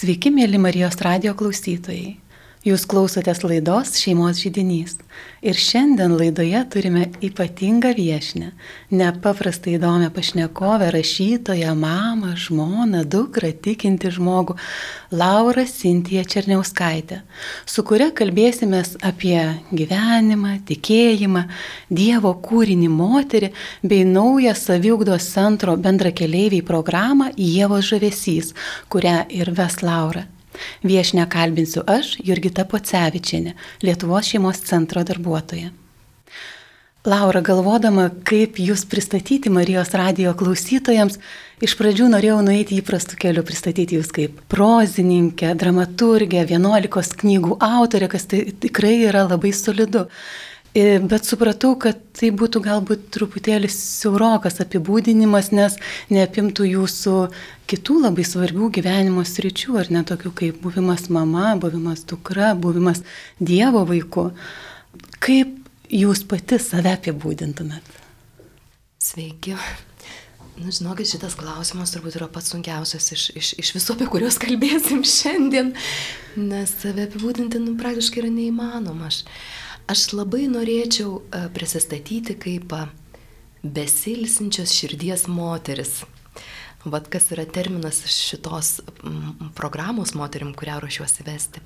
Sveiki, mėly Marijos radio klausytojai. Jūs klausotės laidos Šeimos žydinys. Ir šiandien laidoje turime ypatingą viešinę, nepaprastai įdomią pašnekovę, rašytoją, mamą, žmoną, dukrą, tikinti žmogų, Laura Sintija Černiauskaitė, su kuria kalbėsime apie gyvenimą, tikėjimą, Dievo kūrinį moterį bei naują saviugdos centro bendrakeleiviai programą Jėvos žavesys, kurią ir ves Laura. Viešinę kalbinsiu aš, Jurgita Pocevičianė, Lietuvos šeimos centro darbuotoja. Laura, galvodama, kaip jūs pristatyti Marijos radio klausytojams, iš pradžių norėjau nueiti įprastų kelių, pristatyti jūs kaip prozininkę, dramaturgę, vienuolikos knygų autorę, kas tai tikrai yra labai solidu. E, bet supratau, kad tai būtų galbūt truputėlį siaurokas apibūdinimas, nes neapimtų jūsų kitų labai svarbių gyvenimo sričių, ar ne tokių kaip buvimas mama, buvimas dukra, buvimas Dievo vaiku. Kaip jūs pati save apibūdintumėt? Sveiki. Nu, žinokit, šitas klausimas turbūt yra pats sunkiausias iš, iš, iš visų, apie kuriuos kalbėsim šiandien, nes save apibūdinti nu, praktiškai yra neįmanoma. Aš, Aš labai norėčiau e, prisistatyti kaip e, besilsinčios širdies moteris. Vat kas yra terminas šitos programos moterim, kurią ruošiuosi vesti.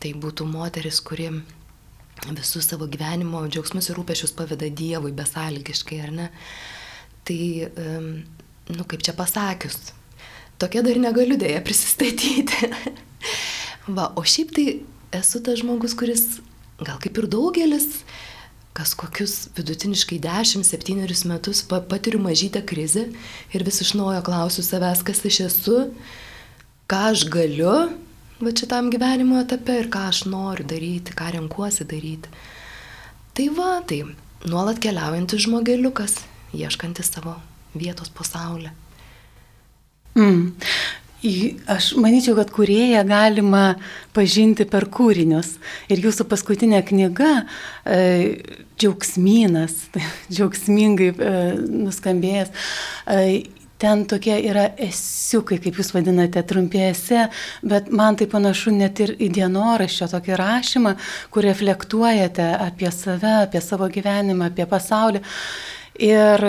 Tai būtų moteris, kuri visus savo gyvenimo džiaugsmus ir rūpešius paveda Dievui besalgiškai, ar ne? Tai, nu kaip čia pasakius, tokia dar negaliu dėja prisistatyti. Va, o šiaip tai esu tas žmogus, kuris gal kaip ir daugelis, kas kokius vidutiniškai 10-7 metus patiriu mažytę krizę ir vis iš naujo klausiu savęs, kas aš esu, ką aš galiu va šitam gyvenimo etape ir ką aš noriu daryti, ką renkuosi daryti. Tai va, tai nuolat keliaujantis žmogeliukas, ieškantis savo vietos pasaulyje. Mm. Aš manyčiau, kad kurėją galima pažinti per kūrinius. Ir jūsų paskutinė knyga, e, Džiaugsmynas, džiaugsmingai e, nuskambėjęs, e, ten tokie yra esiukai, kaip jūs vadinate, trumpėse, bet man tai panašu net ir į dienoraščio tokį rašymą, kur reflektuojate apie save, apie savo gyvenimą, apie pasaulį. Ir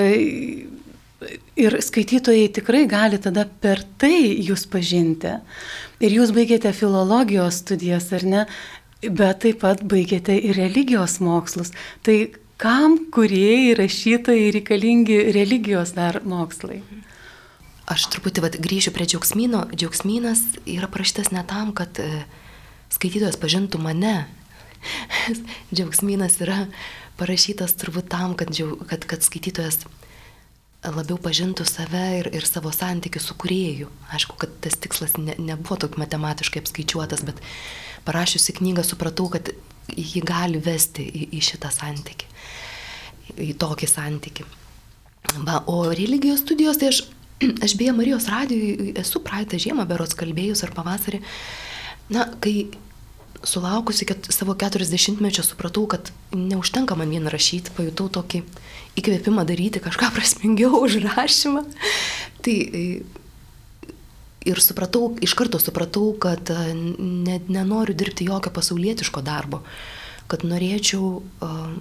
Ir skaitytojai tikrai gali tada per tai jūs pažinti. Ir jūs baigėte filologijos studijas, ar ne? Bet taip pat baigėte ir religijos mokslus. Tai kam kuriejai, rašytojai reikalingi religijos dar mokslai? Aš truputį vat, grįšiu prie džiaugsmyno. Džiaugsmynas yra parašytas ne tam, kad e, skaitytojas pažintų mane. Džiaugsmynas yra parašytas turbūt tam, kad, kad, kad skaitytojas labiau pažintų save ir, ir savo santykių su kurėju. Aišku, kad tas tikslas ne, nebuvo toks matematiškai apskaičiuotas, bet parašiusi knygą supratau, kad jį gali vesti į, į šitą santykį, į tokį santykį. Va, o religijos studijos, tai aš, aš beje Marijos radijui esu praeitą žiemą berots kalbėjus ar pavasarį. Na, kai sulaukusi ket, savo 40-mečio supratau, kad neužtenka man vien rašyti, pajutau tokį įkvėpimą daryti kažką prasmingiau už rašymą. Tai ir supratau, iš karto supratau, kad e, ne, nenoriu dirbti jokio pasaulietiško darbo, kad norėčiau uh,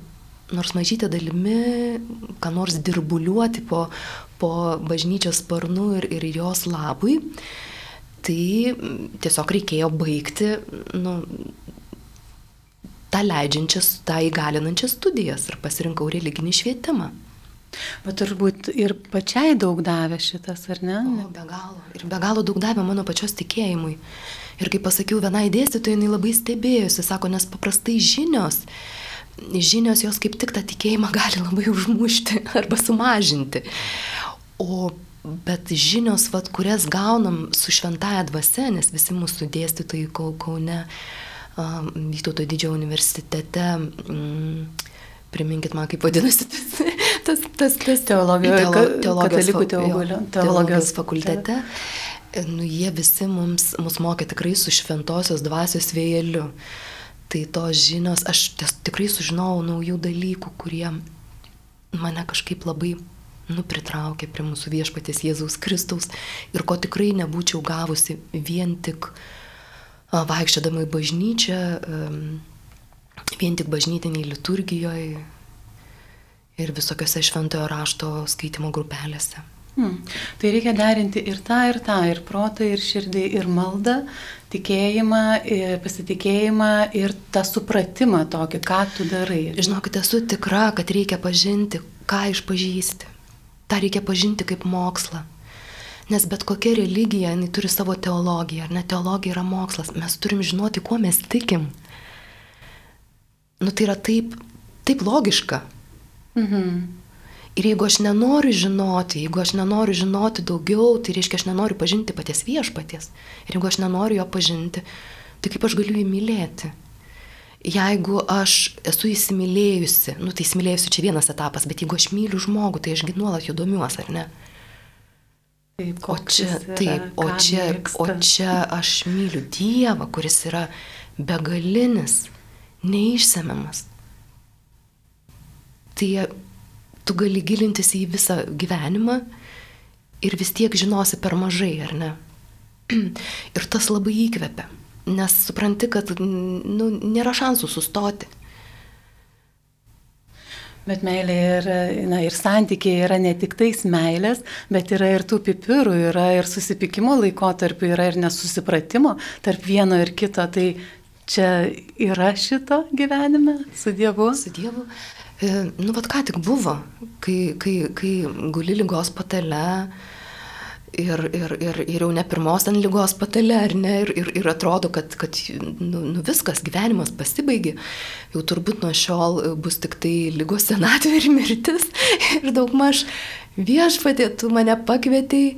nors mažytę dalimi, ką nors dirbuliuoti po, po bažnyčios sparnu ir, ir jos labui. Tai tiesiog reikėjo baigti nu, tą leidžiančias, tą įgalinančias studijas ir pasirinkau religinį švietimą. Bet turbūt ir pačiai daug davė šitas, ar ne? O, be galo. Ir be galo daug davė mano pačios tikėjimui. Ir kaip pasakiau, vienai dėstytojai jinai labai stebėjusi, sako, nes paprastai žinios, žinios jos kaip tik tą tikėjimą gali labai užmušti arba sumažinti. O bet žinios, vat, kurias gaunam su šventaja dvasia, nes visi mūsų dėstytojai Kaune, Vytauto didžiojo universitete, mm, priminkit man, kaip vadinasi tas, tas, tas, tas teologijos, teolo, teologijos, teologijos, teologijos fakultete. Nu, jie visi mums, mus mokė tikrai su šventosios dvasios vėjeliu. Tai tos žinios, aš ties, tikrai sužinojau naujų dalykų, kurie mane kažkaip labai nu, pritraukė prie mūsų viešpatės Jėzaus Kristaus ir ko tikrai nebūčiau gavusi vien tik vaikščiodama į bažnyčią, vien tik bažnytiniai liturgijoje ir visokiose šventojo rašto skaitimo grupelėse. Hmm. Tai reikia derinti ir tą, ir tą, ir protą, ir širdį, ir maldą, tikėjimą, ir pasitikėjimą, ir tą supratimą tokį, ką tu darai. Žinokit, esu tikra, kad reikia pažinti, ką išpažįsti. Ta reikia pažinti kaip mokslą. Nes bet kokia religija, jinai turi savo teologiją, ar ne teologija yra mokslas. Mes turim žinoti, kuo mes tikim. Nu tai yra taip, taip logiška. Mhm. Ir jeigu aš nenoriu žinoti, jeigu aš nenoriu žinoti daugiau, tai reiškia, aš nenoriu pažinti paties viešpaties. Ir jeigu aš nenoriu jo pažinti, tai kaip aš galiu jį mylėti? Jeigu aš esu įsimylėjusi, nu tai įsimylėjusi čia vienas etapas, bet jeigu aš myliu žmogų, tai ašgi nuolat jo domiuosi, ar ne? Taip, o čia, yra, taip, o čia, mėgsta. o čia aš myliu Dievą, kuris yra begalinis, neišsemiamas. Tai tu gali gilintis į visą gyvenimą ir vis tiek žinosi per mažai, ar ne? Ir tas labai įkvepia, nes supranti, kad nu, nėra šansų sustoti. Bet meilė ir, na, ir santykiai yra ne tik tais meilės, bet yra ir tų pipirų, yra ir susipykimo laikotarpių, yra ir nesusipratimo tarp vieno ir kito. Tai čia yra šito gyvenime su Dievu? Su Dievu. E, nu, vad ką tik buvo, kai, kai, kai guli lygos patale ir, ir, ir, ir jau ne pirmos ant lygos patale, ar ne, ir, ir, ir atrodo, kad, kad nu, nu viskas, gyvenimas pasibaigė, jau turbūt nuo šiol bus tik tai lygos senatvė ir mirtis. Ir daug maž viešpatė, tu mane pakvietei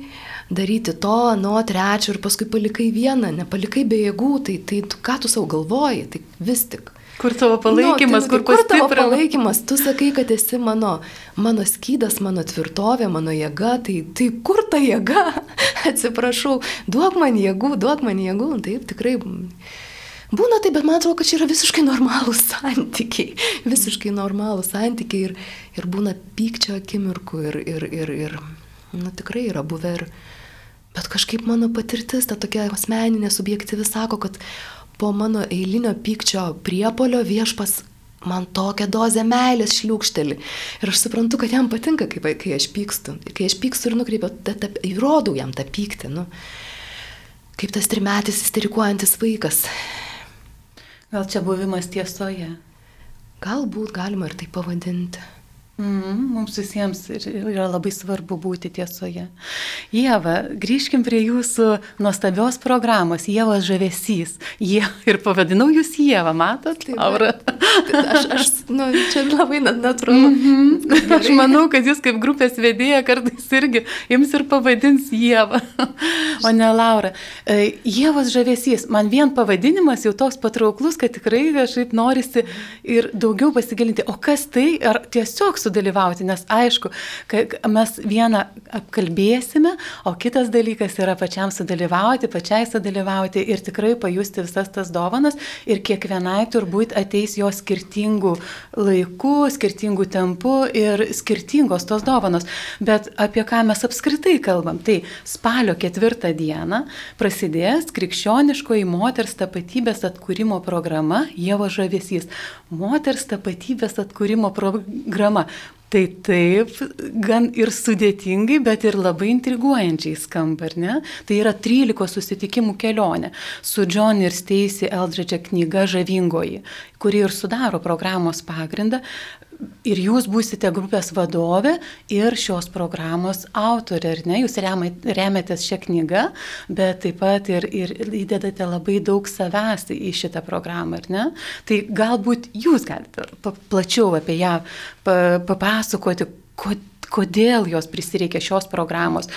daryti to, nuo trečio ir paskui palikai vieną, nepalikai be jėgų, tai, tai tu, ką tu savo galvoji, tai vis tik. Kur tavo palaikymas, nu, tai, kur, kur tavo palaikymas? Tu sakai, kad esi mano, mano skydas, mano tvirtovė, mano jėga, tai, tai kur ta jėga? Atsiprašau, duok man jėgų, duok man jėgų. Taip, tikrai. Būna taip, bet man atrodo, kad čia yra visiškai normalūs santykiai. Visiškai normalūs santykiai ir, ir būna pykčio akimirkų ir, ir, ir, ir nu, tikrai yra buvę. Ir, bet kažkaip mano patirtis, ta tokia asmeninė, subjektyvi, sako, kad po mano eilinio pykčio priepolio viešpas man tokią dozę meilės šliūkšteli. Ir aš suprantu, kad jam patinka, kai, kai aš pykstu. Kai aš pykstu ir nukreipiu, įrodau jam tą pyktį. Nu. Kaip tas trimetis isterikuojantis vaikas. Gal čia buvimas tiesoje? Galbūt galima ir tai pavadinti. Mm, mums visiems yra labai svarbu būti tiesoje. Jėva, grįžkim prie jūsų nuostabios programos, Jėvos žavesys. Jie, ir pavadinau jūs Jėva, matot, Laura? Aš, aš nu, čia labai natūralu. Mm -hmm. Aš manau, kad jūs kaip grupės vedėja kartais irgi jums ir pavadins Jėva, o ne Laura. E, Jėvos žavesys, man vien pavadinimas jau toks patrauklus, kad tikrai kažkaip norisi ir daugiau pasigilinti, o kas tai, ar tiesiog su sudalyvauti, nes aišku, mes vieną apkalbėsime, o kitas dalykas yra pačiam sudalyvauti, pačiai sudalyvauti ir tikrai pajusti visas tas dovanas ir kiekvienai turbūt ateis jo skirtingų laikų, skirtingų tempų ir skirtingos tos dovanos. Bet apie ką mes apskritai kalbam, tai spalio ketvirtą dieną prasidės krikščioniškoji moters tapatybės atkūrimo programa Dievo žavesys. Moters tapatybės atkūrimo programa. Tai taip, gan ir sudėtingai, bet ir labai intriguojančiai skamba, ar ne? Tai yra 13 susitikimų kelionė su John ir Stacy Eldridge knyga Žavingoji, kuri ir sudaro programos pagrindą. Ir jūs būsite grupės vadovė ir šios programos autorė, ar ne? Jūs remiatės šią knygą, bet taip pat ir, ir įdedate labai daug savęs į šitą programą, ar ne? Tai galbūt jūs galite plačiau apie ją papasakoti, kodėl jos prisireikia šios programos,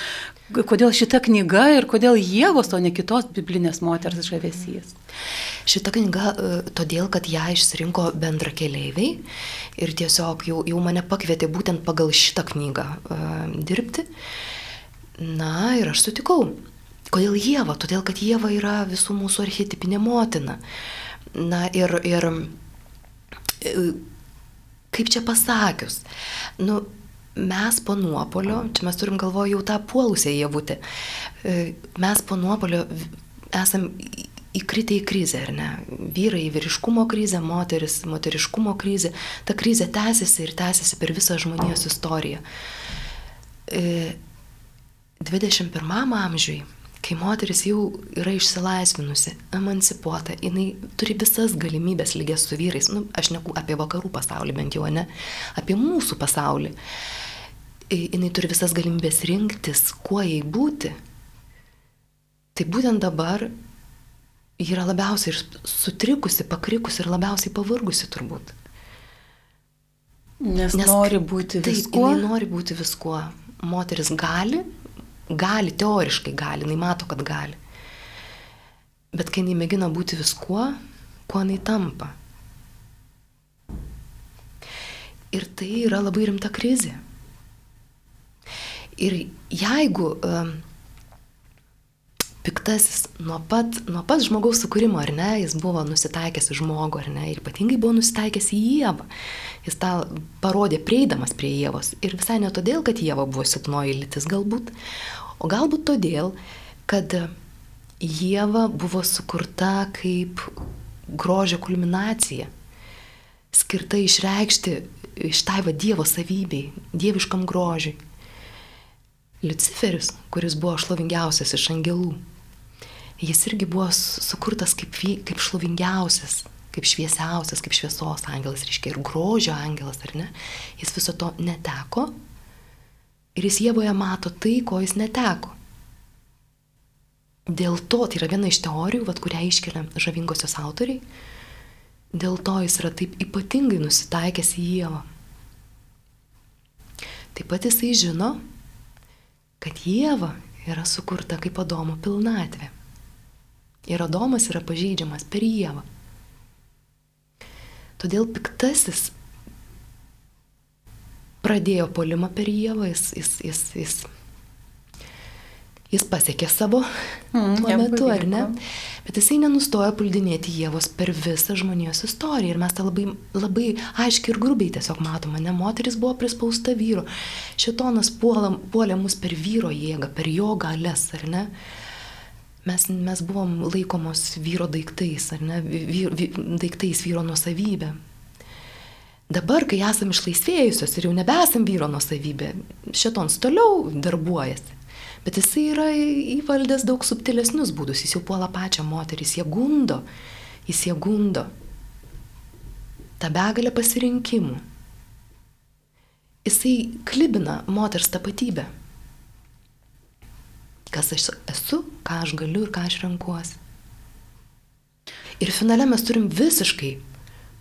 kodėl šita knyga ir kodėl Jėvos, o ne kitos biblinės moters žavesys. Šita knyga e, todėl, kad ją išsirinko bendra keliaiviai ir tiesiog jau, jau mane pakvietė būtent pagal šitą knygą uh, dirbti. Na ir aš sutikau. Kodėl Jėva? Todėl, kad Jėva yra visų mūsų archetipinė motina. Na ir, ir e, kaip čia pasakius, nu, mes po nuopolio, čia mes turim galvoje jau tą puolusią jėvutę, e, mes po nuopolio esam įkritę į krizę, ar ne? Vyrai į vyriškumo krizę, moteris moteriškumo krizę. Ta krizė tęsiasi ir tęsiasi per visą žmonijos istoriją. 21 e, amžiui, kai moteris jau yra išsilaisvinusi, emancipuota, jinai turi visas galimybės lygias su vyrais, nu, aš neku apie vakarų pasaulį bent jau, ne, apie mūsų pasaulį. Jinai turi visas galimybės rinktis, kuo jai būti. Tai būtent dabar yra labiausiai sutrikusi, pakrikusi ir labiausiai pavargusi turbūt. Nes, Nes nori būti viskuo. Taip, nori būti viskuo. Moteris gali, gali, teoriškai gali, jinai mato, kad gali. Bet kai jinai mėgina būti viskuo, kuo jinai tampa. Ir tai yra labai rimta krizė. Ir jeigu uh, piktasis nuo pat, nuo pat žmogaus sukūrimo, ar ne, jis buvo nusitaikęs į žmogų, ar ne, ir ypatingai buvo nusitaikęs į Jėvą. Jis tą parodė prieidamas prie Jėvos. Ir visai ne todėl, kad Jėva buvo silpnoji lytis galbūt, o galbūt todėl, kad Jėva buvo sukurta kaip grožio kulminacija, skirta išreikšti ištaiva Dievo savybei, dieviškam grožiui. Luciferis, kuris buvo šlovingiausias iš angelų, jis irgi buvo sukurtas kaip, kaip šlovingiausias, kaip šviesiausias, kaip šviesos angelas, reiškia ir grožio angelas, ar ne? Jis viso to neteko ir jis Jėvoje mato tai, ko jis neteko. Dėl to, tai yra viena iš teorijų, vat, kurią iškelia žavingosios autoriai, dėl to jis yra taip ypatingai nusitaikęs į Jėvą. Taip pat jisai žino, kad Jėva yra sukurta kaip Adomo pilnatvė. Ir Adomas yra pažeidžiamas per Jėvą. Todėl piktasis pradėjo polimą per Jėvą, jis, jis, jis, jis, jis pasiekė savo mm, tuo metu, ar ne? Bet jisai nenustojo puldinėti Jėvos per visą žmonijos istoriją. Ir mes tą labai, labai aiškiai ir grubiai tiesiog matome, ne? Moteris buvo prispausta vyro. Šitonas puolė mus per vyro jėgą, per jo galės, ar ne? Mes, mes buvom laikomos vyro daiktais, ar ne, vyr, vy, daiktais vyro nusavybė. Dabar, kai esam išlaisvėjusios ir jau nebesam vyro nusavybė, šitons toliau darbuojasi. Bet jisai yra įvaldęs daug subtilesnius būdus, jis jau puola pačią moterį, jis ją gundo, jis ją gundo. Ta begalė pasirinkimų. Jisai klibina moters tapatybę kas aš esu, ką aš galiu ir ką aš renkuosi. Ir finale mes turim visiškai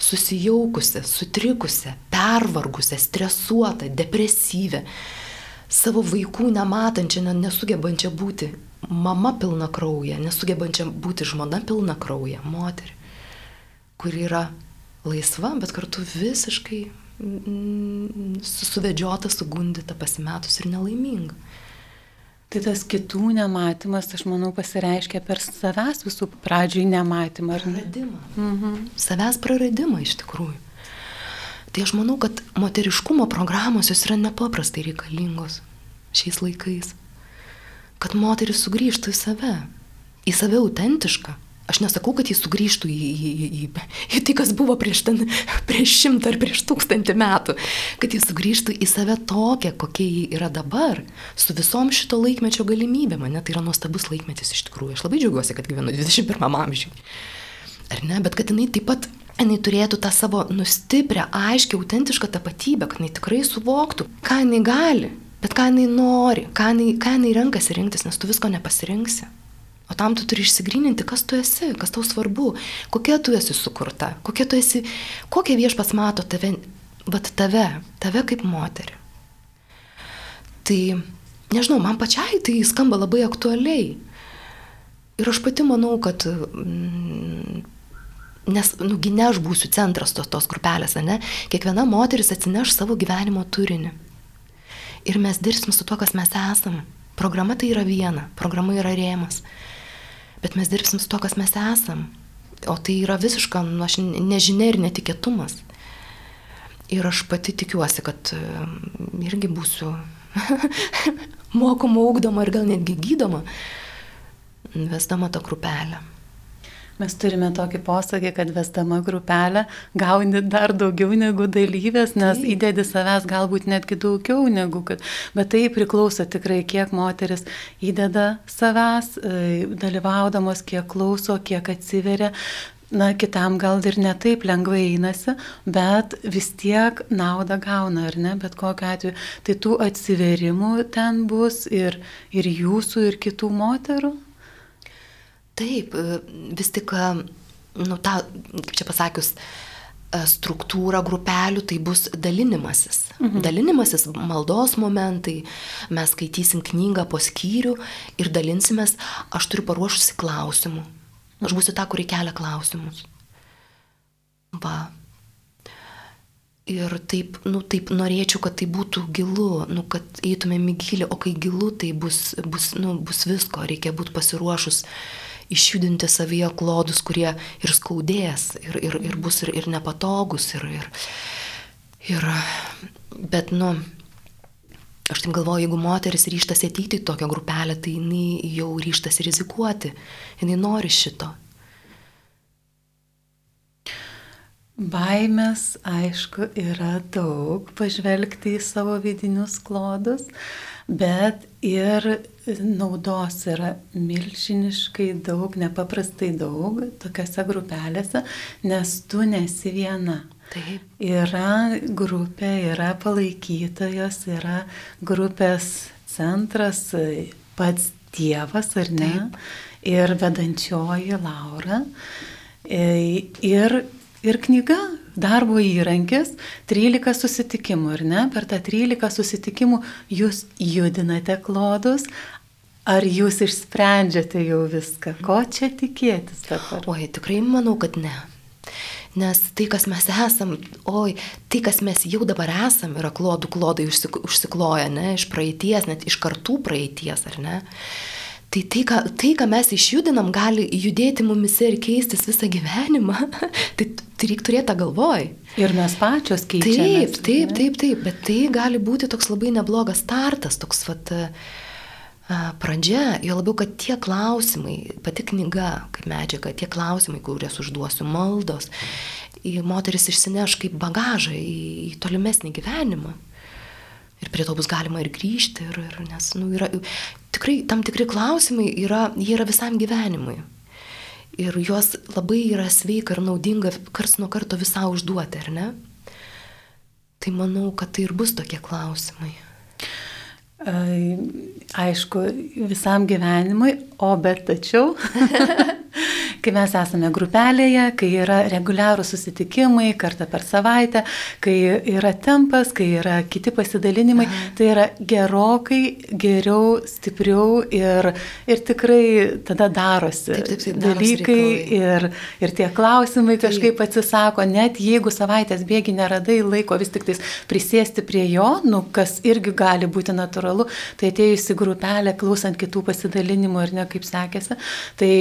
susijaukusią, sutrikusią, pervargusią, stresuotą, depresyvę, savo vaikų nematančią, nesugebančią būti mama pilna krauja, nesugebančią būti žmona pilna krauja, moterį, kuri yra laisva, bet kartu visiškai suvedžiota, sugundyta, pasimetus ir nelaiminga. Tai tas kitų nematymas, aš manau, pasireiškia per savęs visų pradžiai nematymą. Ar praradimą. Mhm. Savęs praradimą iš tikrųjų. Tai aš manau, kad moteriškumo programos jos yra nepaprastai reikalingos šiais laikais. Kad moteris sugrįžtų į save, į save autentišką. Aš nesakau, kad jis sugrįžtų į, į, į, į, tai, kas buvo prieš, ten, prieš šimtą ar prieš tūkstantį metų. Kad jis sugrįžtų į save tokią, kokia ji yra dabar, su visom šito laikmečio galimybėm. Ne? Tai yra nuostabus laikmetis iš tikrųjų. Aš labai džiaugiuosi, kad gyvenu 21 amžiui. Ar ne? Bet kad jinai taip pat jinai turėtų tą savo nustiprę, aiškę, autentišką tapatybę, kad jinai tikrai suvoktų, ką jinai gali, bet ką jinai nori, ką jinai, ką jinai renkasi rinktis, nes tu visko nepasirinksi. O tam tu turi išsigryninti, kas tu esi, kas tau svarbu, kokia tu esi sukurta, kokia tu esi, kokia viešpas mato tave, bet tave, tave kaip moterį. Tai, nežinau, man pačiai tai skamba labai aktualiai. Ir aš pati manau, kad, mm, nes, nugi ne aš būsiu centras tos, tos grupelės, ne, kiekviena moteris atsineš savo gyvenimo turinį. Ir mes dirbsim su to, kas mes esame. Programa tai yra viena, programa yra rėmas bet mes dirbsim su to, kas mes esam. O tai yra visiška nu, nežinia ir netikėtumas. Ir aš pati tikiuosi, kad irgi būsiu mokoma, ugdoma ir gal netgi gydoma, vesdama tą grupelę. Mes turime tokį posakį, kad vesdama grupelę gauni dar daugiau negu dalyvės, nes taip. įdedi savęs galbūt netgi daugiau negu kad. Bet tai priklauso tikrai, kiek moteris įdeda savęs, e, dalyvaudamos, kiek klauso, kiek atsiveria. Na, kitam gal ir netaip lengvai einasi, bet vis tiek naudą gauna, ar ne, bet kokiu atveju. Tai tų atsiverimų ten bus ir, ir jūsų, ir kitų moterų. Taip, e, vis tik, e, nu, ta, kaip čia pasakius, e, struktūra grupelių tai bus dalinimasis. Mhm. Dalinimasis, maldos momentai, mes skaitysim knygą po skyrių ir dalinsimės, aš turiu paruošusi klausimų. Aš būsiu ta, kuri kelia klausimus. Va. Ir taip, nu, taip norėčiau, kad tai būtų gilu, nu, kad eitumėm į gilį, o kai gilu, tai bus, bus, nu, bus visko, reikia būti pasiruošus išjudinti savyje klodus, kurie ir skaudės, ir, ir, ir bus ir, ir nepatogus, ir, ir, ir, bet, nu, aš taip galvoju, jeigu moteris ryštasi ateiti į tokią grupelę, tai jinai jau ryštasi rizikuoti, jinai nori šito. Baimės, aišku, yra daug pažvelgti į savo vidinius klodus, bet ir naudos yra milžiniškai daug, nepaprastai daug tokiose grupelėse, nes tu nesi viena. Taip. Yra grupė, yra palaikytojos, yra grupės centras, pats Dievas, ar ne? Taip. Ir vedančioji Laura. Ir Ir knyga darbo įrankis 13 susitikimų, ar ne? Per tą 13 susitikimų jūs judinate klodus, ar jūs išsprendžiate jau viską? Ko čia tikėtis dabar? Oi, tikrai manau, kad ne. Nes tai, kas mes esam, oi, tai, kas mes jau dabar esam, yra klodų klodai užsikloja, ne, iš praeities, net iš kartų praeities, ar ne? Tai tai ką, tai, ką mes išjudinam, gali judėti mumise ir keistis visą gyvenimą. tai, tai reikia turėti tą galvoj. Ir mes pačios keičiamės. Taip, taip, taip, taip, bet tai gali būti toks labai neblogas startas, toks vat, pradžia, jo labiau, kad tie klausimai, pati knyga kaip medžiaga, tie klausimai, kuriuos užduosiu, maldos, moteris išsineš kaip bagažą į, į tolimesnį gyvenimą. Ir prie to bus galima ir grįžti, ir, ir, nes nu, yra, tikrai tam tikri klausimai yra, jie yra visam gyvenimui. Ir juos labai yra sveika ir naudinga kars nuo karto visą užduoti, ar ne? Tai manau, kad tai ir bus tokie klausimai. Aišku, visam gyvenimui, o bet tačiau kai mes esame grupelėje, kai yra reguliarūs susitikimai kartą per savaitę, kai yra tempas, kai yra kiti pasidalinimai, Aha. tai yra gerokai geriau, stipriau ir, ir tikrai tada darosi taip, taip, taip, dalykai ir, ir tie klausimai kažkaip taip. atsisako, net jeigu savaitės bėgi neradai laiko vis tik tais prisėsti prie jo, nu, kas irgi gali būti natūralu, tai atėjusi grupelė, klausant kitų pasidalinimų ir ne kaip sekėsi, tai,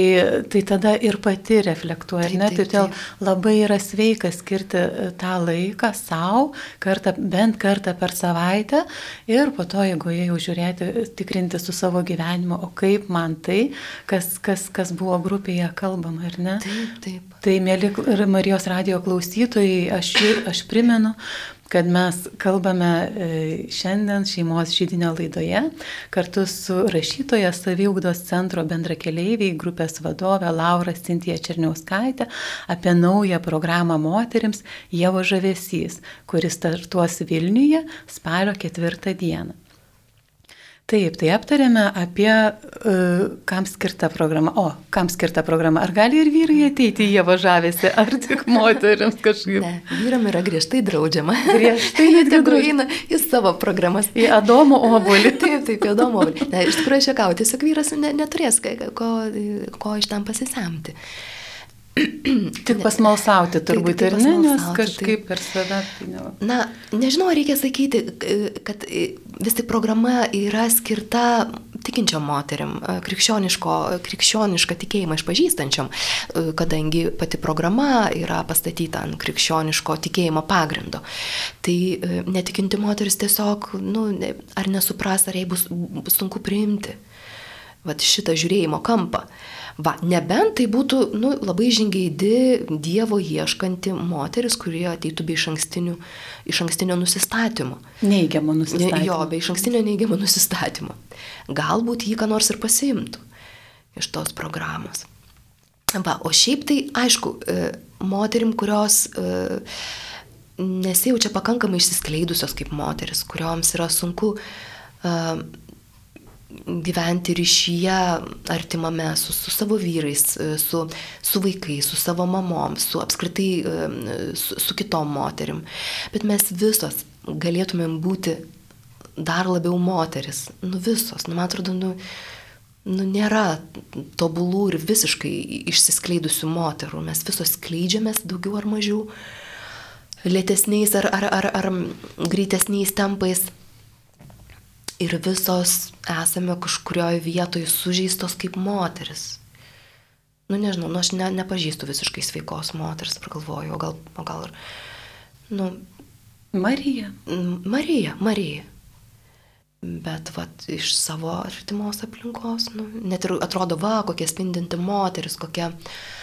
tai tada ir ir pati reflektuoja. Taip, taip, taip. Todėl labai yra sveika skirti e, tą laiką savo, kartą, bent kartą per savaitę ir po to, jeigu jau žiūrėti, tikrinti su savo gyvenimu, o kaip man tai, kas, kas, kas buvo grupėje kalbama, ar ne? Taip, taip. Tai, mėly Marijos radio klausytojai, aš, aš primenu, kad mes kalbame e, šiandien šeimos žydinio laidoje kartu su rašytoja saviugdos centro bendrakeleiviai grupės vadove Laura Sintija Černiauskaitė apie naują programą moteriams Jėvo žavesys, kuris startuos Vilniuje spalio ketvirtą dieną. Taip, tai aptarėme apie, uh, kam skirta programa. O, kam skirta programa. Ar gali ir vyrai ateiti į Jėvo žavėsi, ar tik moteriams kažkaip? Ne, vyram yra griežtai draudžiama. Griežtai tegul eina į savo programas. Į Adomo obolį. taip, taip, į Adomo obolį. Ne, iš tikrųjų, aš sakau, tiesiog vyras ne, neturės ko, ko iš ten pasisemti. Tik pasmalsauti turbūt ir ne, nes pasmalsauti, kažkaip per save. Tai. Na, nežinau, reikia sakyti, kad vis tik programa yra skirta tikinčiam moterim, krikščioniško, krikščionišką tikėjimą išpažįstančiam, kadangi pati programa yra pastatyta ant krikščioniško tikėjimo pagrindo. Tai netikinti moteris tiesiog, nu, ar nesupras, ar jai bus, sunku priimti vat, šitą žiūrėjimo kampą. Va, nebent tai būtų nu, labai žingeidi Dievo ieškanti moteris, kurie ateitų be iš, iš ankstinio nusistatymo. Neigiamo nusistatymo. Jo, be iš ankstinio neigiamo nusistatymo. Galbūt jį ką nors ir pasiimtų iš tos programos. Va, o šiaip tai, aišku, e, moterim, kurios e, nesijaučia pakankamai išsiskleidusios kaip moteris, kurioms yra sunku e, gyventi ryšyje artimame su, su savo vyrais, su, su vaikais, su savo mamom, su apskritai su, su kitom moterim. Bet mes visos galėtumėm būti dar labiau moteris. Nu visos, nu man atrodo, nu, nu nėra tobulų ir visiškai išsiskleidusių moterų. Mes visos skleidžiamės daugiau ar mažiau lėtesniais ar, ar, ar, ar greitesniais tempais ir visos esame kažkurioje vietoje sužeistos kaip moteris. Nu nežinau, nu, aš ne, nepažįstu visiškai sveikos moters, pragalvoju, o gal, o gal ir... Nu, Marija. Marija, Marija. Bet vat, iš savo artimos aplinkos, nu, net ir atrodo, va, kokia spindinti moteris, kokia... Uh,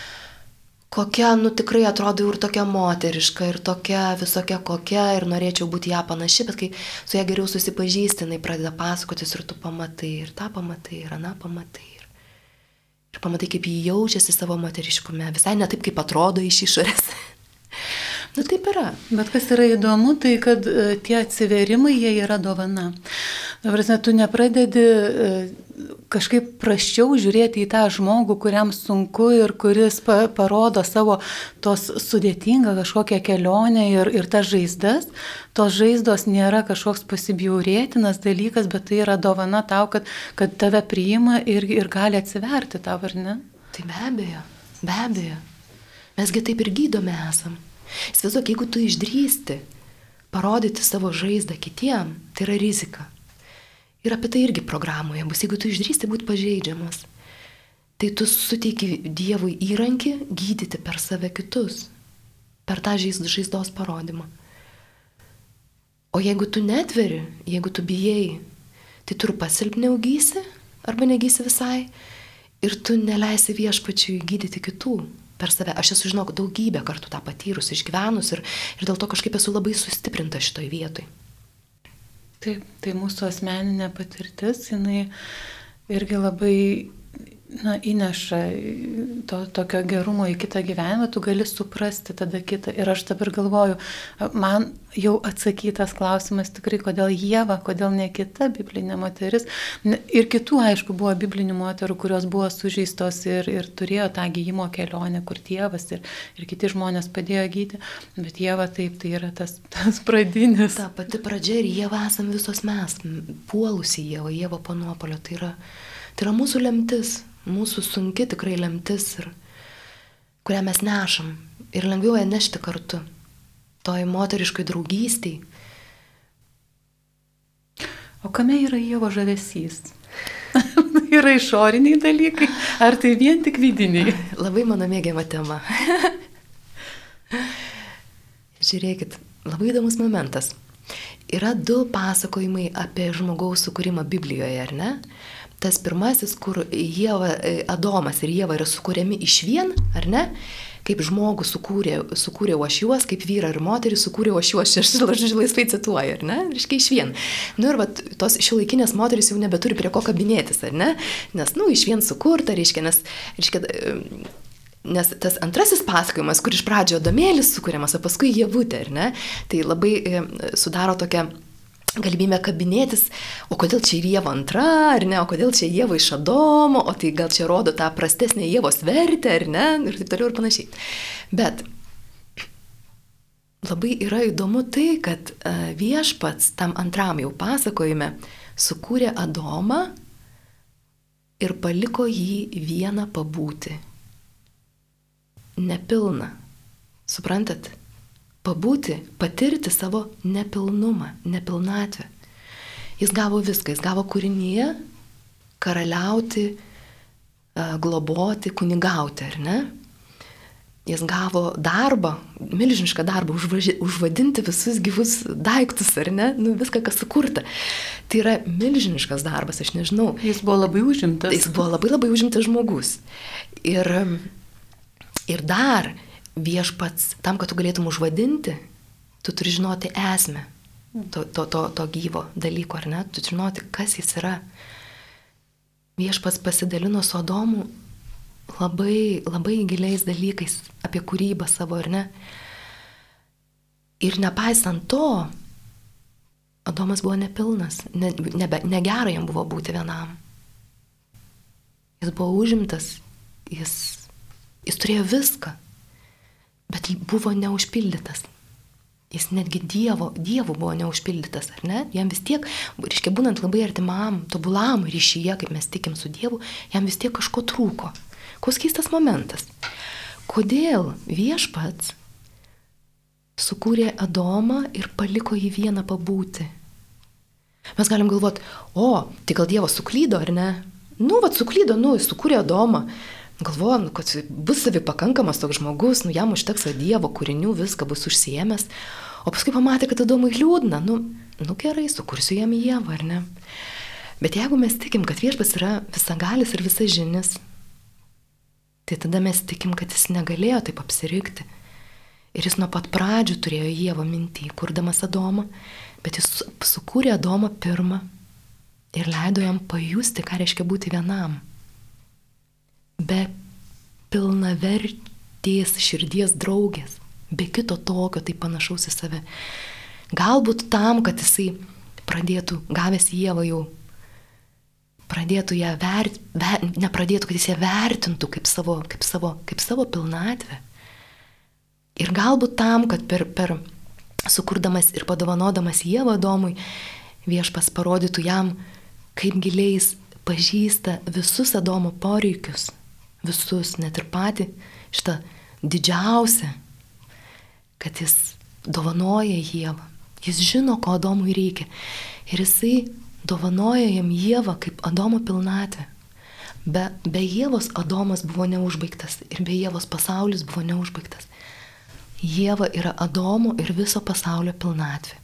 kokia, nu tikrai atrodo ir tokia moteriška, ir tokia visokia kokia, ir norėčiau būti ją panaši, bet kai su ją geriau susipažįsti, jinai pradeda pasakotis ir tu pamatai, ir tą pamatai, ir aną pamatai. Ir, ir pamatai, kaip jį jaučiasi savo moteriškume, visai ne taip, kaip atrodo iš išorės. nu taip yra. Bet kas yra įdomu, tai kad e, tie atsiverimai, jie yra dovana. Dabar, tu nepradedi e, kažkaip praščiau žiūrėti į tą žmogų, kuriam sunku ir kuris pa, parodo savo tos sudėtingą kažkokią kelionę ir, ir tas žaizdas. Tos žaizdos nėra kažkoks pasibjaurėtinas dalykas, bet tai yra dovana tau, kad, kad tave priima ir, ir gali atsiverti tau, ar ne? Tai be abejo, be abejo. Mesgi taip ir gydome esam. Įsivaizduok, jeigu tu išdrįsti parodyti savo žaizdą kitiem, tai yra rizika. Ir apie tai irgi programoje bus, jeigu tu išdrįsti būti pažeidžiamas, tai tu suteiki Dievui įrankį gydyti per save kitus, per tą žaizdos parodymą. O jeigu tu netveri, jeigu tu bijai, tai tu ir pasilpniau gysi arba negysi visai ir tu neleisi viešpačiui gydyti kitų per save. Aš esu, žinok, daugybę kartų tą patyrus, išgyvenus ir, ir dėl to kažkaip esu labai sustiprinta šitoj vietoj. Taip, tai mūsų asmeninė patirtis, jinai irgi labai na, įneša to, tokio gerumo į kitą gyvenimą, tu gali suprasti tada kitą. Ir aš dabar galvoju, man jau atsakytas klausimas tikrai, kodėl Jėva, kodėl ne kita biblinė moteris. Ir kitų, aišku, buvo biblinių moterų, kurios buvo sužeistos ir, ir turėjo tą gyjimo kelionę, kur tėvas ir, ir kiti žmonės padėjo gydyti. Bet Jėva taip, tai yra tas, tas pradinis. Ta pati pradžia ir Jėva esam visos mes, puolusi Jėva, Jėva panuopolio. Tai yra, tai yra mūsų lemtis mūsų sunki tikrai lemtis ir kurią mes nešam ir lengviau ją nešti kartu. Toj moteriškai draugystiai. O kame yra Dievo žavesys? yra išoriniai dalykai, ar tai vien tik vidiniai? Labai mano mėgiama tema. Žiūrėkit, labai įdomus momentas. Yra du pasakojimai apie žmogaus sukūrimą Biblijoje, ar ne? Tas pirmasis, kur Jėva, e, Adomas ir Jėva yra sukūriami iš vien, ar ne? Kaip žmogų sukūrė, sukūrė aš juos, kaip vyrą ir moterį sukūrė aš juos, aš laisvai cituoju, ar ne? Reiškia iš vien. Nu ir vat, tos šiuolaikinės moteris jau nebeturi prie ko kabinėtis, ar ne? Nes, nu, iš vien sukurta, reiškia, nes, reiškia, e, Nes tas antrasis pasakojimas, kur iš pradžio domėlis sukūriamas, o paskui jėvutė, ar ne, tai labai e, sudaro tokią galimybę kabinėtis, o kodėl čia Jėva antra, ar ne, o kodėl čia Jėva iš Adomo, o tai gal čia rodo tą prastesnę Jėvos vertę, ar ne, ir taip toliau ir panašiai. Bet labai yra įdomu tai, kad e, viešpats tam antram jau pasakojime sukūrė Adomą ir paliko jį vieną pabūti. nepilna. Suprantat? Pabūti, patirti savo nepilnumą, nepilnatvę. Jis gavo viską, jis gavo kūrinyje karaliauti, globoti, kunigauti, ar ne? Jis gavo darbą, milžinišką darbą, užvaži, užvadinti visus gyvus daiktus, ar ne, nu, viską, kas sukurta. Tai yra milžiniškas darbas, aš nežinau. Jis buvo labai užimtas. Jis buvo labai labai užimtas žmogus. Ir, ir dar viešpats, tam, kad tu galėtum užvadinti, tu turi žinoti esmę to, to, to, to gyvo dalyko, ar ne? Tu turi žinoti, kas jis yra. Viešpats pasidalino su Adomu labai, labai giliais dalykais apie kūrybą savo, ar ne? Ir nepaisant to, Adomas buvo nepilnas, ne, nebe, negera jam buvo būti vienam. Jis buvo užimtas, jis, jis turėjo viską, bet buvo neužpildytas. Jis netgi dievo, dievo buvo neužpildytas, ar ne? Jam vis tiek, reiškia, būnant labai artimam, tobulam ryšyje, kaip mes tikim su Dievu, jam vis tiek kažko trūko. Koks keistas momentas. Kodėl viešpats sukūrė Adomą ir paliko jį vieną pabūti? Mes galim galvoti, o, tai gal Dievas suklydo, ar ne? Nu, vad suklydo, nu, jis sukūrė Adomą. Galvoju, nu, kad bus savi pakankamas toks žmogus, nu, jam užteks Dievo kūrinių, viską bus užsiemęs. O paskui pamatė, kad Adomui liūdna, nu, nu gerai, sukursiu jam Dievą, ar ne? Bet jeigu mes tikim, kad viešpas yra visagalis ir visažinis, tai tada mes tikim, kad jis negalėjo taip apsirikti. Ir jis nuo pat pradžių turėjo Dievo mintį, kurdamas Adomą, bet jis sukūrė Adomą pirmą ir leido jam pajusti, ką reiškia būti vienam. Be pilnavertės širdies draugės, be kito tokio, tai panašaus į save. Galbūt tam, kad jisai pradėtų, gavęs Dievą jau pradėtų ją vertinti, ver, nepradėtų, kad jis ją vertintų kaip savo, kaip savo, kaip savo pilnatvę. Ir galbūt tam, kad per, per sukurdamas ir padovanodamas Jėvą Domui, viešpas parodytų jam, kaip giliais pažįsta visus Adomo poreikius, visus, net ir patį šitą didžiausią, kad jis dovanoja Jėvą. Jis žino, ko Adomui reikia. Ir jisai dovanoja jam Jėvą kaip Adomo pilnatvę. Be, be Jėvos Adomas buvo neužbaigtas ir be Jėvos pasaulis buvo neužbaigtas. Jėva yra Adomo ir viso pasaulio pilnatvė.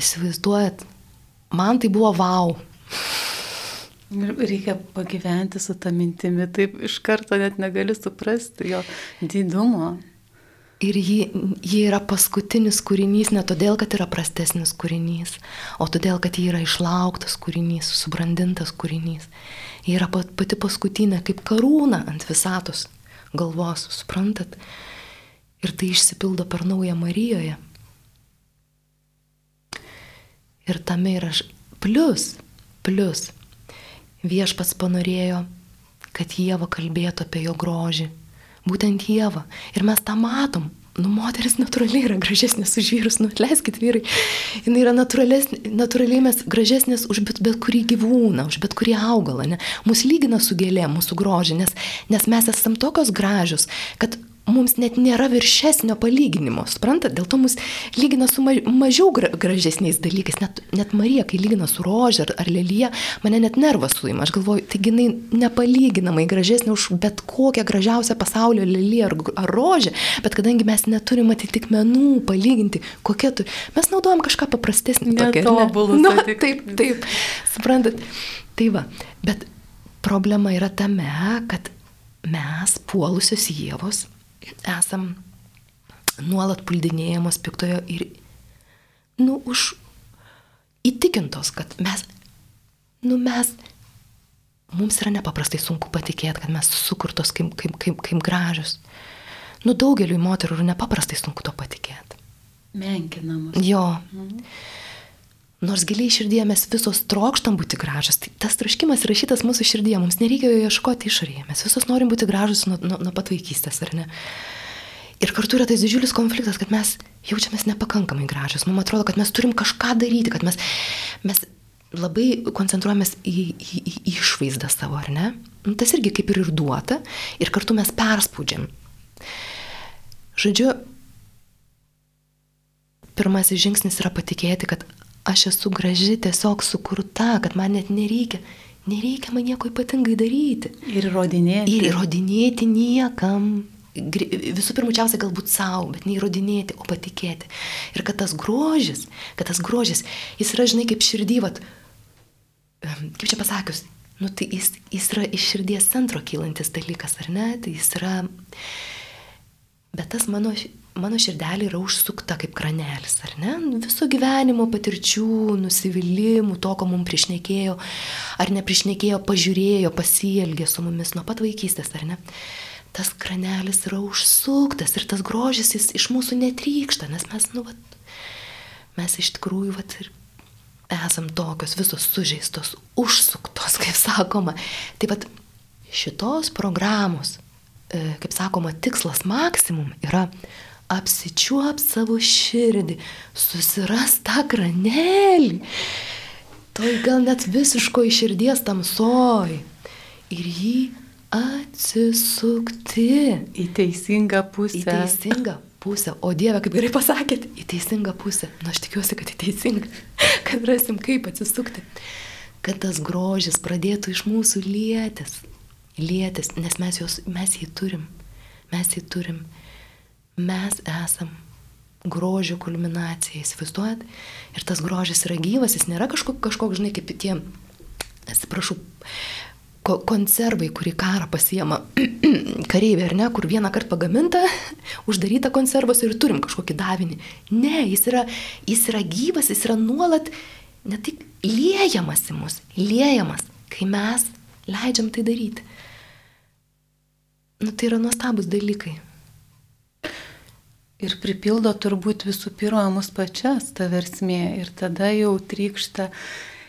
Įsivaizduojat, man tai buvo wow. Ir reikia pagyventi su tą mintimi, taip iš karto net negali suprasti jo didumo. Ir ji, ji yra paskutinis kūrinys ne todėl, kad yra prastesnis kūrinys, o todėl, kad ji yra išlauktas kūrinys, subrandintas kūrinys. Ji yra pati paskutinė, kaip karūna ant visatos galvos, suprantat? Ir tai išsipildo per naują Marijoje. Ir tame yra plus, plus. Viešpats panorėjo, kad Jėva kalbėtų apie jo grožį būtent Jėva. Ir mes tą matom. Nu, moteris natūraliai yra gražesnės už vyrus, nu, atleiskit vyrai. Jis yra natūraliai mes gražesnės už bet, bet kurį gyvūną, už bet kurį augalą. Ne? Mūsų lygina su gėlė, mūsų grožį, nes, nes mes esam tokios gražios, kad mums net nėra viršesnio palyginimo, suprantat, dėl to mus lygina su mažiau gražesniais dalykais, net, net Marija, kai lygina su rožė ar, ar lelyje, mane net nervas suima, aš galvoju, taigi jinai nepalyginamai gražesnė už bet kokią gražiausią pasaulio lelyje ar, ar rožę, bet kadangi mes neturim atitikmenų palyginti, kokia tu, mes naudojam kažką paprastesnį. Netobulus. Ne? Nu, taip, taip, suprantat, tai va, bet problema yra tame, kad mes puolusios Jėvos esam nuolat puldinėjamos piktojo ir, nu, už įtikintos, kad mes, nu, mes, mums yra nepaprastai sunku patikėti, kad mes sukurtos kaip, kaip, kaip, kaip gražios. Nu, daugeliu moterų yra nepaprastai sunku to patikėti. Menkinamos. Jo. Mhm. Nors giliai širdie mes visos trokštam būti gražios, tai tas troškimas įrašytas mūsų širdie, mums nereikia jo ieškoti išorėje, mes visos norim būti gražios nuo, nuo, nuo pat vaikystės, ar ne? Ir kartu yra tas didžiulis konfliktas, kad mes jaučiamės nepakankamai gražios, mums atrodo, kad mes turim kažką daryti, kad mes, mes labai koncentruojamės į, į, į išvaizdą savo, ar ne? Nu, tas irgi kaip ir ir duota, ir kartu mes perspaudžiam. Žodžiu, pirmasis žingsnis yra patikėti, kad aš esu graži, tiesiog sukurta, kad man net nereikia, nereikia man nieko ypatingai daryti. Ir įrodinėti. Ir įrodinėti niekam. Visų pirmiausia, galbūt savo, bet neįrodinėti, o patikėti. Ir kad tas grožis, kad tas grožis, jis yra, žinai, kaip širdyvat, kaip čia pasakius, nu, tai jis, jis yra iš širdies centro kylantis dalykas, ar ne? Tai jis yra... Bet tas mano, mano širdelė yra užsukta kaip kranelis, ar ne? Viso gyvenimo patirčių, nusivylimų, to, ko mums priešnekėjo, ar nepriešnekėjo, pažiūrėjo, pasielgė su mumis nuo pat vaikystės, ar ne? Tas kranelis yra užsuktas ir tas grožis jis iš mūsų netrykšta, nes mes, nu, vat, mes iš tikrųjų, vat, ir esam tokios visos sužeistos, užsuktos, kaip sakoma. Taip pat šitos programos, e, kaip sakoma, tikslas maksimum yra apsičiuop savo širdį, susiras tą kranelį, toj gal net visiško iširdies tamsoj ir jį atsisukti. Į teisingą pusę. Į teisingą pusę. O Dieve, kaip gerai pasakėt, į teisingą pusę. Na, aš tikiuosi, kad į teisingą. Kad rasim, kaip atsisukti. Kad tas grožis pradėtų iš mūsų lietis. Lietis, nes mes, jos, mes jį turim. Mes jį turim. Mes esam grožio kulminacija, įsivaizduojat? Ir tas grožis yra gyvas, jis nėra kažkoks, kažkok, žinai, kaip tie, atsiprašau, ko konservai, kurį karą pasiema kareiviai, ar ne, kur vieną kartą pagaminta, uždaryta konservas ir turim kažkokį davinį. Ne, jis yra, jis yra gyvas, jis yra nuolat ne tik liejamas į mus, liejamas, kai mes leidžiam tai daryti. Nu, tai yra nuostabus dalykai. Ir pripildo turbūt visų pirma mus pačias ta versmė ir tada jau trykšta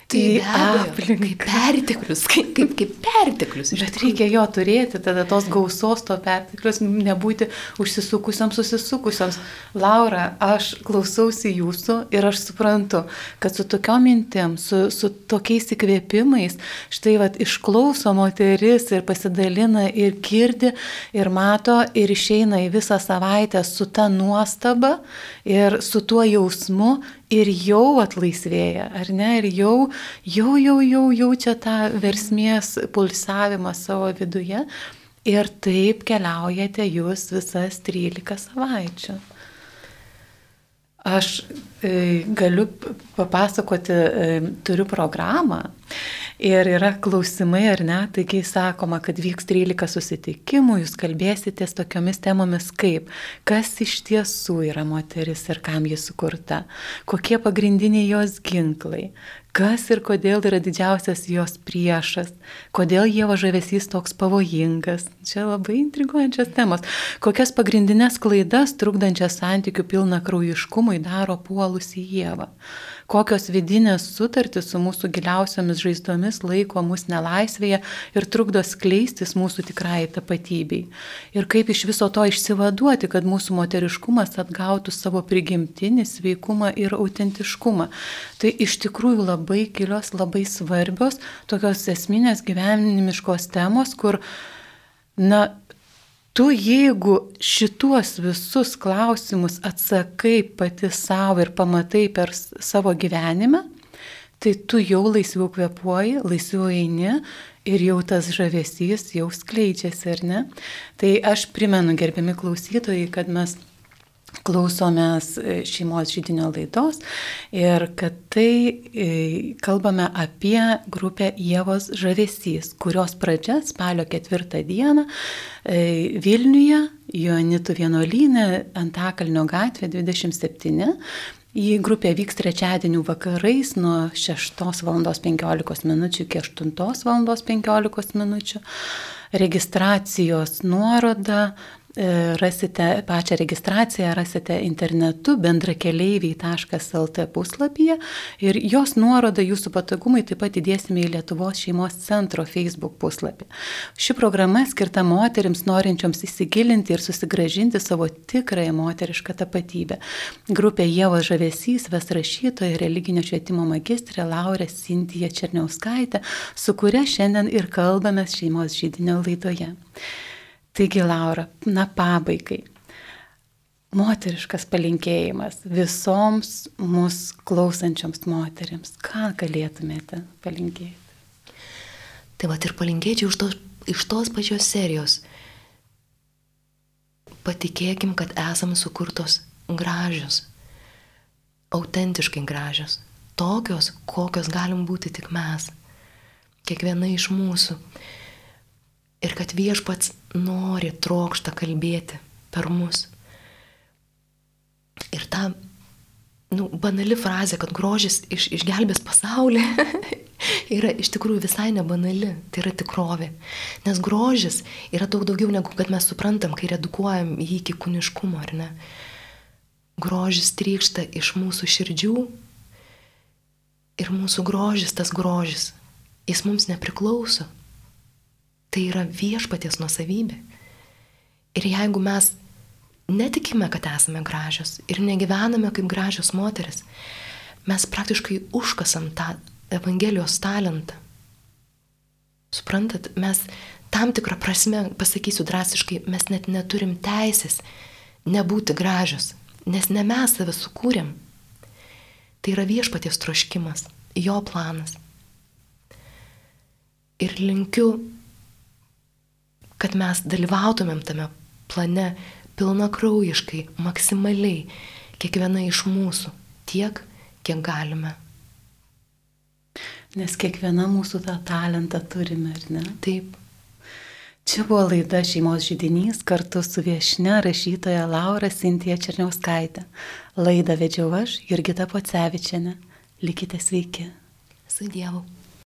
Tai aplinka. Kaip perteklius, kaip, kaip, kaip perteklius. Bet reikia jo turėti, tada tos gausos to perteklius, nebūti užsisukusiams, susisukusiams. Laura, aš klausausi jūsų ir aš suprantu, kad su tokiom mintim, su, su tokiais įkvėpimais, štai vad išklauso moteris ir pasidalina ir girdi ir mato ir išeina į visą savaitę su ta nuostaba ir su tuo jausmu ir jau atlaisvėja, ar ne, ir jau, jau, jau, jau jaučia tą versmės pulsavimą savo viduje ir taip keliaujate jūs visas 13 savaičių. Aš e, galiu papasakoti, e, turiu programą ir yra klausimai ar ne, taigi sakoma, kad vyks 13 susitikimų, jūs kalbėsitės tokiomis temomis kaip, kas iš tiesų yra moteris ir kam ji sukurta, kokie pagrindiniai jos ginklai, kas ir kodėl yra didžiausias jos priešas, kodėl Dievo žavesys toks pavojingas. Čia labai intriguojančias temos. Kokias pagrindinės klaidas trukdančias santykių pilna kraujiškumui daro puolusi Dievą kokios vidinės sutartys su mūsų giliausiamis žaizdomis laiko mus nelaisvėje ir trukdo skleistis mūsų tikrai tapatybei. Ir kaip iš viso to išsivaduoti, kad mūsų moteriškumas atgautų savo prigimtinį sveikumą ir autentiškumą. Tai iš tikrųjų labai gilios, labai svarbios, tokios esminės gyvenimiškos temos, kur, na, tu jeigu šituos visus klausimus atsakai pati savo ir pamatai per savo gyvenimą, tai tu jau laisviau kvepuoji, laisviau eini ir jau tas žavesys jau skleidžiasi, ar ne? Tai aš primenu, gerbiami klausytojai, kad mes klausomės e, šeimos žydinio laidos ir kad tai e, kalbame apie grupę Jėvos žavesys, kurios pradžia spalio ketvirtą dieną e, Vilniuje, Joanitų vienuolynė, Antakalnio gatvė 27. Į grupę vyks trečiadienių vakarais nuo 6 val. 15 min. iki 8 val. 15 min. registracijos nuorodą E, rasite pačią registraciją, rasite internetu bendrakeleiviai.lt puslapyje ir jos nuorodą jūsų patogumai taip pat įdėsime į Lietuvos šeimos centro Facebook puslapį. Ši programa skirta moteriams norinčioms įsigilinti ir susigražinti savo tikrąją moterišką tapatybę. Grupė Jėvo Žavesys ves rašytoja religinio švietimo magistrė Laurė Sintija Černiauskaitė, su kuria šiandien ir kalbame šeimos žydinio laidoje. Taigi, Laura, na pabaigai. Moteriškas palinkėjimas visoms mūsų klausančioms moteriams. Ką galėtumėte palinkėti? Tai va ir palinkėčiau iš tos, iš tos pačios serijos. Patikėkim, kad esame sukurtos gražios, autentiškai gražios, tokios, kokios galim būti tik mes, kiekviena iš mūsų. Ir kad viešpats nori, trokšta kalbėti per mus. Ir ta, nu, banali frazė, kad grožis iš, išgelbės pasaulį, yra iš tikrųjų visai nebanali, tai yra tikrovė. Nes grožis yra daug daugiau negu kad mes suprantam, kai redukuojam jį iki kūniškumo, ar ne? Grožis trykšta iš mūsų širdžių ir mūsų grožis, tas grožis, jis mums nepriklauso. Tai yra viešpaties nusavybė. Ir jeigu mes netikime, kad esame gražios ir negyvename kaip gražios moteris, mes praktiškai užkasam tą Evangelijos talentą. Suprantat, mes tam tikrą prasme, pasakysiu drastiškai, mes net neturim teisės nebūti gražios, nes ne mes save sukūrėm. Tai yra viešpaties troškimas, jo planas. Ir linkiu kad mes dalyvautumėm tame plane pilna kraujiškai, maksimaliai, kiekviena iš mūsų, tiek, kiek galime. Nes kiekviena mūsų tą talentą turime, ar ne? Taip. Čia buvo laida Šeimos žydinys kartu su viešne rašytoja Laura Sintija Černiauskaitė. Laidą vedžiau aš, Jurgita Pocevičiane. Likite sveiki. Su Dievu.